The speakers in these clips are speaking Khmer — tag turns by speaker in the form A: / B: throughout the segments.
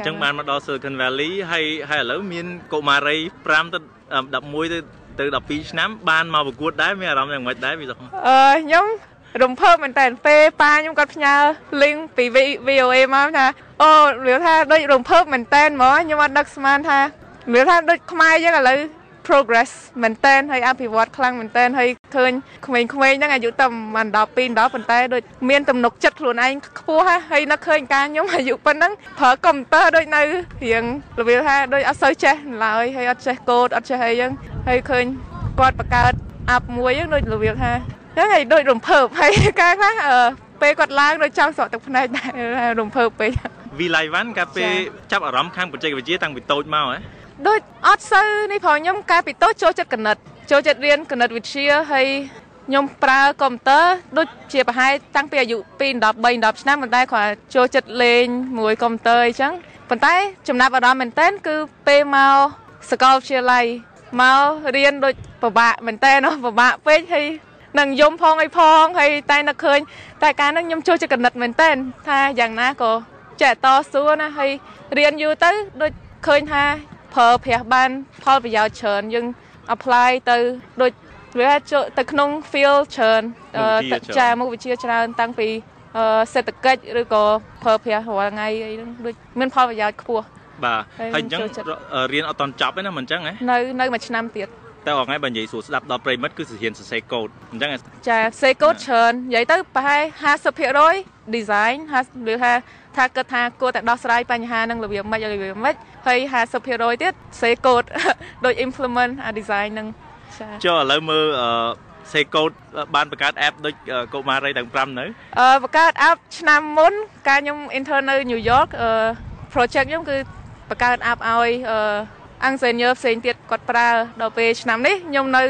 A: អញ្ចឹងបានមកដល់ Silicon Valley ហើយហើយឥឡូវមានកុមារី5ទៅ11ទៅទៅ12ឆ្នាំបានមកប្រកួតដែរមានអារម្មណ៍យ៉ាងម៉េចដែរវិសុខ
B: អឺខ្ញុំរំភើបមែនតើពេលប៉ាខ្ញុំគាត់ផ្ញើ link ពី VOA មកថាអូនិយាយថាដូចរំភើបមែនតើហ្មងខ្ញុំអត់ដឹកស្មានថានិយាយថាដូចខ្មែរយើងឥឡូវ progress មែនតែនហើយអភិវឌ្ឍខ្លាំងមែនតែនហើយ ឃើញក្មេងៗហ្នឹងអាយុតែមិនដល់2ដល់ប៉ុន្តែដូចមានទំនុកចិត្តខ្លួនឯងខ្ពស់ហើយនឹកឃើញការខ្ញុំអាយុប៉ុណ្ណឹងប្រើកុំព្យូទ័រដូចនៅរៀងរបៀបថាដូចអត់សូវចេះឡើយហើយអត់ចេះកូដអត់ចេះអីចឹងហើយឃើញគាត់បង្កើត app មួយហ្នឹងដូចរបៀបថាហ្នឹងហើយដូចរំភើបហើយការខ្លះពេលគាត់ឡើងដូចចង់ស្រក់ទឹកភ្នែកដែររំភើបពេក
A: វីឡៃវ៉ាន់កាលពេលចាប់អារម្មណ៍ខាងបច្ចេកវិទ្យាតាំងពីតូចមកហ៎
B: ដូចអត់សូវនេះផងខ្ញុំកាលពីតូចចូលចិត្តកណិត ចូលចិត្តរៀនកណិតវិទ្យាហើយខ្ញុំប្រើកុំព្យូទ័រដូចជាប្រហែលតាំងពីអាយុ2 13 10ឆ្នាំប៉ុន្តែគ្រាន់ចូលចិត្តលេងមួយកុំព្យូទ័រអីចឹងប៉ុន្តែចំណាប់អារម្មណ៍មែនតើគឺពេលមកសាកលវិទ្យាល័យមករៀនដូចពិបាកមែនតើនោះពិបាកពេកហើយនឹងយំផងអីផងហើយតែនឹកឃើញតែកាលហ្នឹងខ្ញុំចូលចិត្តកណិតមែនតើថាយ៉ាងណាក៏ចេះតស៊ូណាហើយរៀនយូរទៅដូចឃើញថាប្រើប្រាស់បានផលប្រយោជន៍ច្រើនយើង apply ទៅដូចវាទៅក្នុង field ច្រើនចាមុខវិជ្ជាច្រើនតាំងពីសេដ្ឋកិច្ចឬក៏ប្រើប្រាស់រាល់ថ្ងៃអីហ្នឹងដូចមានផលប្រយោជន៍ខ្ពស់
A: បាទហើយអញ្ចឹងរៀនអត់តន់ចប់ទេណាមិនអញ្ចឹងហ៎
B: នៅនៅមួយឆ្នាំទៀត
A: តែអងថ្ងៃបើនិយាយសួរស្ដាប់ដល់ប្រិមិត្តគឺរៀនសរសេរកូដអញ្ចឹង
B: ចាសរសេរកូដច្រើននិយាយទៅប្រហែល50% design ឬថា ថាគិតថាគួរតែដោះស្រាយបញ្ហានឹងរបៀបម៉េចរបៀបម៉េចហើយ50%ទៀតសេកូដដូច implement អា design នឹង
A: ចុះឥឡូវមើលសេកូដបានបង្កើត app ដូចកុមារីទាំង5នៅ
B: អឺបង្កើត app ឆ្នាំមុន កាលខ្ញុំ intern នៅ New York អឺ project ខ្ញុំគឺបង្កើត app ឲ្យអឺ engineer ផ្សេងទៀតគាត់ប្រើដល់ពេលឆ្នាំនេះខ្ញុំនៅ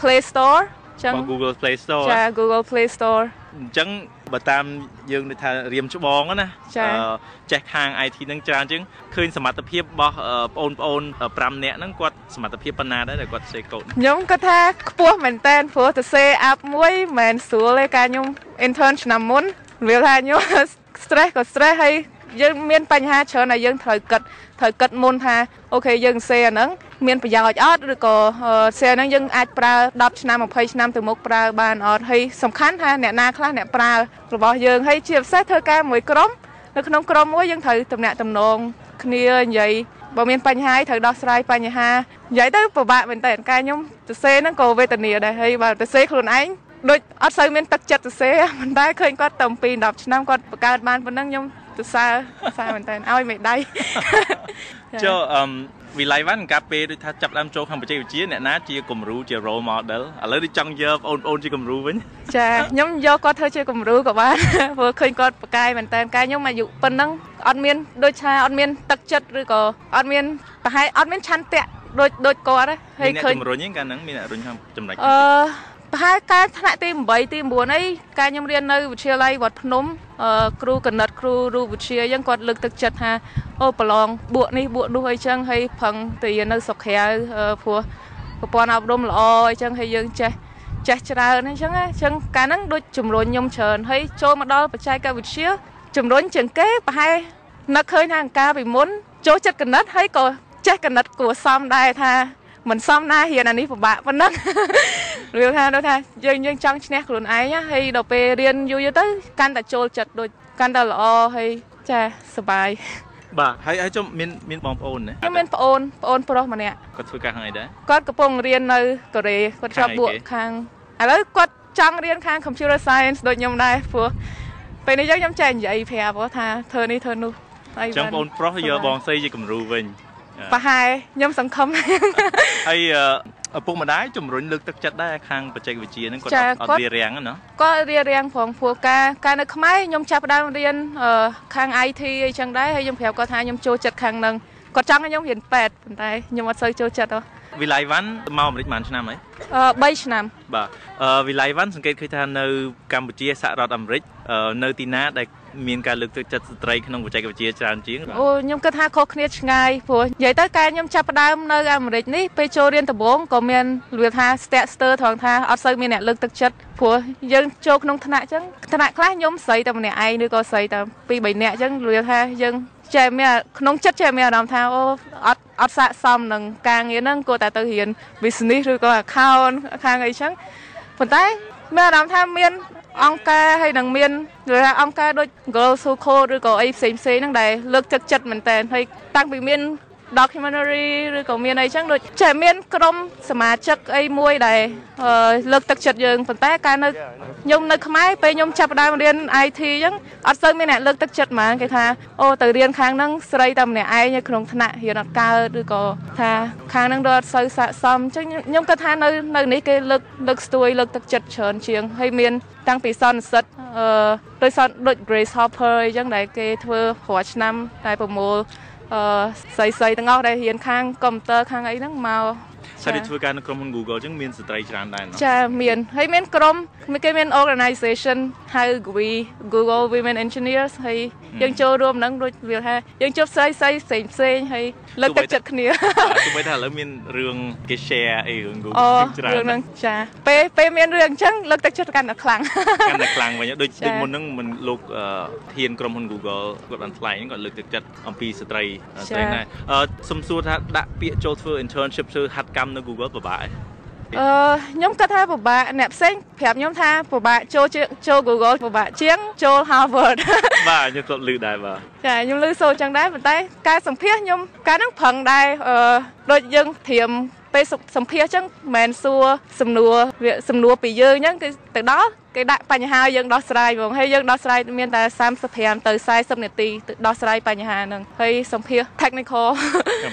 B: Play Store
A: ចឹង Google Play Store
B: ចា Google Play Store
A: អញ្ចឹង បើតាមយើងនិយាយថារៀមច្បងណាចេះខាង IT នឹងច្រើនជាងឃើញសមត្ថភាពរបស់បងប្អូន5នាក់ហ្នឹងគាត់សមត្ថភាពប៉ុណ្ណាដែរដែលគាត់សេកូដ
B: ខ្ញុំគាត់ថាខ្ពស់មែនតើព្រោះទៅសេ app មួយមិនមែនស្រួលទេកាលខ្ញុំ intern ឆ្នាំមុនវាថាខ្ញុំ stress ក៏ stress ហើយ យើងមានបញ្ហាច្រើនដែលយើងត្រូវគិតត្រូវគិតមុនថាអូខេយើងសេអាហ្នឹងមានប្រយោជន៍អត់ឬក៏សេហ្នឹងយើងអាចប្រើ10ឆ្នាំ20ឆ្នាំទៅមុខប្រើបានអត់ហើយសំខាន់ថាអ្នកណាខ្លះអ្នកប្រើរបស់យើងហើយជាពិសេសធ្វើការមួយក្រុមនៅក្នុងក្រុមមួយយើងត្រូវតំណាក់តំណងគ្នានិយាយបើមានបញ្ហាត្រូវដោះស្រាយបញ្ហានិយាយទៅពិបាកមែនតើការខ្ញុំទៅសេហ្នឹងក៏វេទនាដែរហើយបើទៅសេខ្លួនឯងដូចអត់សូវមានទឹកចិត្តទៅសេប៉ុន្តែឃើញគាត់តាំងពី10ឆ្នាំគាត់បង្កើតបានប៉ុណ្ណឹងខ្ញុំ សរសើរសរសើរមែនតើឲ្យមេដៃ
A: ចូលអឹមវិល័យវ៉ាន់កាពេលដូចថាចាប់ដើមចូលខាងបច្ចេកវិទ្យាអ្នកណាជាគំរូជា role model ឥឡូវដូចចង់យកបងប្អូនជាគំរូវិញ
B: ចាខ្ញុំយកគាត់ធ្វើជាគំរូក៏បានព្រោះឃើញគាត់ប្រកែមែនតើកាយខ្ញុំអាយុប៉ុណ្ណឹងអត់មានដូចថាអត់មានទឹកចិត្តឬក៏អត់មានប្រហែលអត់មានឆន្ទៈដូចដូចគាត់
A: ហើយឃើញជំរុញហ្នឹងកាលហ្នឹងមានអ្នករុញខាងចំណុច
B: អឺ ប្រហែលកាលថ្នាក់ទី8ទី9អីកាលខ្ញុំរៀននៅវិទ្យាល័យវត្តភ្នំគ្រូកណិតគ្រូរូបវិទ្យាអញ្ចឹងគាត់លើកទឹកចិត្តថាអូប្រឡងបួកនេះបួកនោះអីចឹងហើយប្រឹងទៅរៀននៅស្រុកក្រៅព្រោះប្រព័ន្ធអប់រំល្អអីចឹងហើយយើងចេះចេះច្រើនអញ្ចឹងអញ្ចឹងកាលហ្នឹងដូចជំរុញខ្ញុំច្រើនហើយចូលមកដល់បច្ចេកវិទ្យាជំរុញជាងគេប្រហែលនឹកឃើញថាអង្ការពីមុនចូលចិត្តកណិតហើយក៏ចេះកណិតគួរសមដែរថាមិនសមណារៀនអានេះពិបាកប៉ុណ្ណឹង រៀនថាដូចថាយើងយើងចង់ឈ្នះខ្លួនឯងហើយដល់ពេលរៀនយូរយូរទៅកាន់តែចូលចិត្តដូចកាន់តែល្អហើយចាសប្បាយ
A: បាទហើយហើយចំមានមានបងប្អូនណា
B: ខ្ញុំមានប្អូនប្អូនប្រុសម្នាក់
A: គាត់ធ្វើការខាងអីដែរ
B: គាត់កំពុងរៀននៅកូរ៉េគាត់ជាប់បួកខាងឥឡូវគាត់ចង់រៀនខាង computer science ដូចខ្ញុំដែរព្រោះពេលនេះយើងខ្ញុំចេះនិយាយប្រាប់ថាធ្វើនេះធ្វើនោះ
A: ហើយចឹងបងប្រុសយកបងស្រីជាគំរូវិញ
B: ប្រហែលខ្ញុំសង្ឃឹម
A: ហើយ ឪពុកម្ដាយជំរុញលើកទឹកចិត្តដែរខាងបច្ចេកវិទ្យាហ្នឹងគាត់អត់រៀបរៀងណា
B: គាត់រៀបរៀងផងព្រោះការការនៅខ្មែរខ្ញុំចាប់ផ្ដើមរៀនខាង IT អីចឹងដែរហើយខ្ញុំប្រាប់គាត់ថាខ្ញុំចូលចិត្តខាងហ្នឹងគាត់ចង់ឲ្យខ្ញុំរៀនពេទ្យប៉ុន្តែខ្ញុំអត់សូវចូលចិត្តហ៎
A: វិល័យវ៉ាន់មកអាមេរិកប៉ុន្មានឆ្នាំហើយ
B: អឺ3ឆ្នាំ
A: បាទវិល័យវ៉ាន់សង្កេតឃើញថានៅកម្ពុជាសហរដ្ឋអាមេរិកនៅទីណាដែលមានការលើកទឹកចិត្តស្ត្រីក្នុងបច្ចេកវិទ្យាច្រើនជាង
B: អូខ្ញុំគិតថាខុសគ្នាឆ្ងាយព្រោះនិយាយទៅកាលខ្ញុំចាប់ផ្ដើមនៅអាមេរិកនេះពេលចូលរៀនដំបូងក៏មានវាថាស្ទាក់ស្ទើរត្រង់ថាអត់សូវមានអ្នកលើកទឹកចិត្តព្រោះយើងចូលក្នុងថ្នាក់អញ្ចឹងថ្នាក់ខ្លះខ្ញុំស្រីតែម្នាក់ឯងឬក៏ស្រីតែពីរបីនាក់អញ្ចឹងវាថាយើង ចេះមានក្នុងចិត្តចេះមានអារម្មណ៍ថាអូអត់អត់ស័កសមនឹងការងារហ្នឹងគួរតែទៅរៀន business ឬក៏ account ខាងអីចឹងប៉ុន្តែមានអារម្មណ៍ថាមានអង្គការហើយនឹងមានឬថាអង្គការដូច Girl Suco ឬក៏អីផ្សេងផ្សេងហ្នឹងដែលលើកទឹកចិត្តមែនតើហើយតាំងពីមាន documentary ឬក៏មានអីចឹងដូចចេះមានក្រុមសមាជិកអីមួយដែលលើកទឹកចិត្តយើងប៉ុន្តែការនៅខ្ញុំនៅខ្មែរពេលខ្ញុំចាប់ផ្ដើមរៀន IT ចឹងអត់សូវមានអ្នកលើកទឹកចិត្តហ្មងគេថាអូទៅរៀនខាងហ្នឹងស្រីតែម្នាក់ឯងក្នុងថ្នាក់រៀនអត់កើតឬក៏ថាខាងហ្នឹងដូចអត់សូវស័ក្តិសមចឹងខ្ញុំគិតថានៅនៅនេះគេលើកលើកស្ទួយលើកទឹកចិត្តច្រើនជាងហើយមានតាំងពីសន្និសិទអឺដោយសដូច Grace Hopper អីចឹងដែលគេធ្វើរាល់ឆ្នាំតែប្រមូល អឺស្រីស្រីទាំងអស់ដែលរៀនខាងកុំព្យូទ័រខាងអីហ្នឹងមក
A: សាច់ធ្វើការនៅក្រុមហ៊ុន Google ចឹងមានស្ត្រីច្រើនដែរ
B: ចាមានហើយមានក្រុមគេមាន organization ហៅ GWE Google Women Engineers ហើយយើងចូលរួមនឹងដូចវាថាយើងជួបស្រីស្រីផ្សេងផ្សេងហើយលើកទឹកចិត្តគ្នា
A: ទោះបីថាឥឡូវមានរឿងគេ share អីរឿង Google
B: ច្រើនរឿងហ្នឹងចាពេលពេលមានរឿងអញ្ចឹងលើកទឹកចិត្តកាន់តែខ្លាំង
A: កាន់តែខ្លាំងវិញដូចដូចមុនហ្នឹងមិនលោកធានក្រុមហ៊ុន Google គាត់បានថ្លែងគាត់លើកទឹកចិត្តអំពីស្ត្រីស្រីណាសំសួរថាដាក់ពាក្យចូលធ្វើ internship ធ្វើហាត់កម្មនៅ Google ពិបាក
B: អឺខ្ញុំគិតថាពិបាកអ្នកផ្សេងប្រាប់ខ្ញុំថាពិបាកចូលចូល Google ពិបាកជាងចូល Harvard
A: បាទខ្ញុំធ្លាប់ឮដែរបាទ
B: ចាខ្ញុំឮសូរចឹងដែរប៉ុន្តែការសម្ភាសខ្ញុំការហ្នឹងប្រឹងដែរអឺដូចយើងត្រៀមពេលសម្ភាសចឹងមិនមែនសួរសំណួរវាសំណួរពីយើងចឹងគឺទៅដល់គេដាក់បញ្ហាយើងដោះស្រាយហ្មងហើយយើងដោះស្រាយមានតែ35ទៅ40នាទីដោះស្រាយបញ្ហាហ្នឹងហើយសម្ភាស technical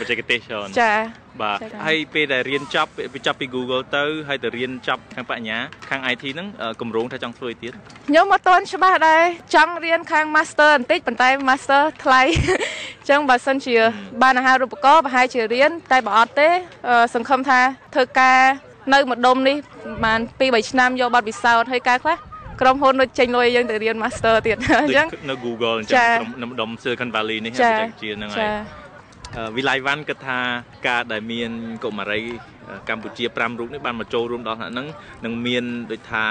A: បច្ចេកទេសច្រើន
B: ចា
A: បាទហើយពេលដែលរៀនចប់បញ្ចប់ពី Google ទៅហើយទៅរៀនចប់ខាងបញ្ញាខាង IT ហ្នឹងគម្រោងថាចង់ធ្វើឲ្យទៀត
B: ខ្ញុំអត់ទាន់ច្បាស់ដែរចង់រៀនខាង Master បន្តិចប៉ុន្តែ Master ថ្លៃអញ្ចឹងបើសិនជាបានអាហារូបករណ៍ប្រហែលជារៀនតែបើអត់ទេ សង្ឃឹមថាធ្វើការនៅម្ដុំនេះប្រហែល2 3ឆ្នាំយកបទពិសោធន៍ហើយការខ្លះក្រុមហ៊ុនដូចចេញលុយយើងទៅរៀន Master ទៀតអញ្ចឹង
A: នៅ Google អញ្ចឹងក្រុមនៅម្ដុំ Silicon Valley នេះបច្ចេកវិទ្យាហ្នឹងហើយ វិល័យវ៉ាន់គិតថាការដែលមានកុមារីកម្ពុជា5រូបនេះបានមកចូលរួមដល់ថ្នាក់ហ្នឹងនឹងមានដូចថា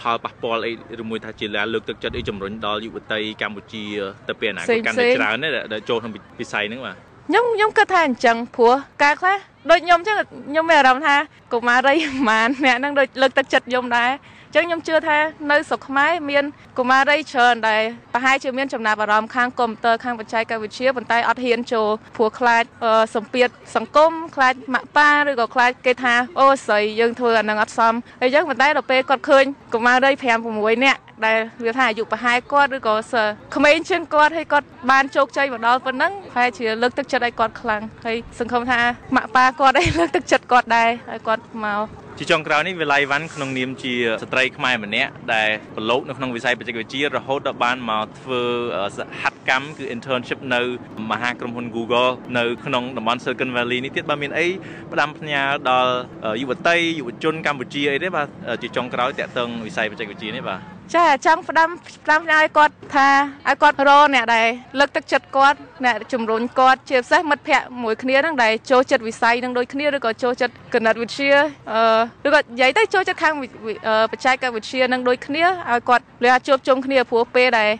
A: ផលប៉ះពាល់អីឬមួយថាជាលើកទឹកចិត្តអីជំរុញដល់យុវតីកម្ពុជាទៅពេលអនាគតកាន់តែច្រើនដែលចូលក្នុងវិស័យហ្នឹងបាទ
B: ខ្ញុំខ្ញុំគិតថាអញ្ចឹងព្រោះការខ្លះ ដូចខ្ញុំអញ្ចឹងខ្ញុំមានអារម្មណ៍ថាកុមារីម៉ានអ្នកហ្នឹងដូចលើកទឹកចិត្តខ្ញុំដែរចឹងខ្ញុំជឿថានៅស្រុកខ្មែរមានកុមារីច្រើនដែលប្រហែលជាមានចំណាប់អារម្មណ៍ខាងកុំព្យូទ័រខាងបច្ចេកវិទ្យាប៉ុន្តែអត់ហ៊ានចូលព្រោះខ្លាចសម្ពាធសង្គមខ្លាចម៉ាក់ប៉ាឬក៏ខ្លាចគេថាអូស្រីយើងធ្វើអានឹងអត់សមអញ្ចឹងប៉ុន្តែដល់ពេលគាត់ឃើញកុមារី5 6នាក់ ដែលវាថាអាយុប្រហែលគាត់ឬក៏សក្មេងជាងគាត់ហើយគាត់បានជោគជ័យមកដល់ប៉ុណ្ណឹងប្រហែលជាលើកទឹកចិត្តឲ្យគាត់ខ្លាំងហើយសង្ឃឹមថាម៉ាក់ប៉ាគាត់ឲ្យលើកទឹកចិត្តគាត់ដែរឲ្យគាត់មក
A: ជាចុងក្រោយនេះវិល័យវ៉ាន់ក្នុងនាមជាស្ត្រីខ្មែរម្នាក់ដែលប្រឡូកនៅក្នុងវិស័យបច្ចេកវិទ្យារហូតដល់បានមកធ្វើសហត្ថកម្មគឺ internship នៅមហាក្រុមហ៊ុន Google នៅក្នុងតំបន់ Silicon Valley នេះទៀតបើមានអីផ្ដាំផ្ញើដល់យុវតីយុវជនកម្ពុជាអីទេបាទជាចុងក្រោយតាក់ទងវិស័យបច្ចេកវិទ្យានេះបាទ
B: ចាចង់ផ្ដាំផ្ដាំឲ្យគាត់ថាឲ្យគាត់រអ្នកដែលលើកទឹកចិត្តគាត់អ្នកជំរុញគាត់ជាពិសេសមិត្តភ័ក្តិមួយគ្នាហ្នឹងដែលចូលចិត្តវិស័យហ្នឹងដូចគ្នាឬក៏ចូលចិត្តគណិតវិទ្យាអឺឬក៏និយាយទៅចូលចិត្តខាងបច្ចេកវិទ្យាហ្នឹងដូចគ្នាឲ្យគាត់លះជួបជុំគ្នាព្រោះពេលដែល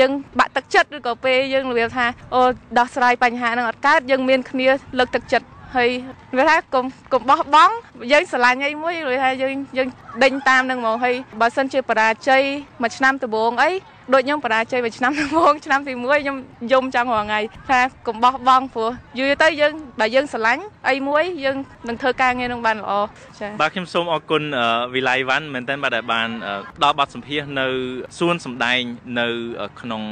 B: យើងបាក់ទឹកចិត្តឬក៏ពេលយើងនិយាយថាអូដោះស្រាយបញ្ហាហ្នឹងអត់កើតយើងមានគ្នាលើកទឹកចិត្ត ហើយវាថាកុំកុំបោះបង់យើងស្រឡាញ់អីមួយវាថាយើងយើងដេញតាមនឹងមកហើយបើសិនជាបរាជ័យមួយឆ្នាំដំបូងអី ដូចខ្ញុំបរាជ័យមួយឆ្នាំដំបូងឆ្នាំទី1ខ្ញុំយំចង់រាល់ថ្ងៃថាកុំបោះបង់ព្រោះយូរទៅយើងបើយើងស្រឡាញ់អីមួយយើងនឹងធ្វើការងារនឹងបានល្អ
A: ចា៎បាទខ្ញុំសូមអរគុណវិល័យវ៉ាន់មែនតើបាទដែលបានដល់បទសម្ភាសនៅសួនសម្ដែងនៅក្នុង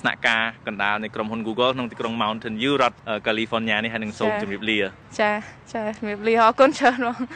A: ស្នាក់ការកណ្ដាលនៃក្រុមហ៊ុន Google ក្នុងទីក្រុង Mountain View រដ្ឋ California នេះហើយនឹងសូមជម្រាបលា
B: ចាចាជម្រាបលាអរគុណច្រើនបង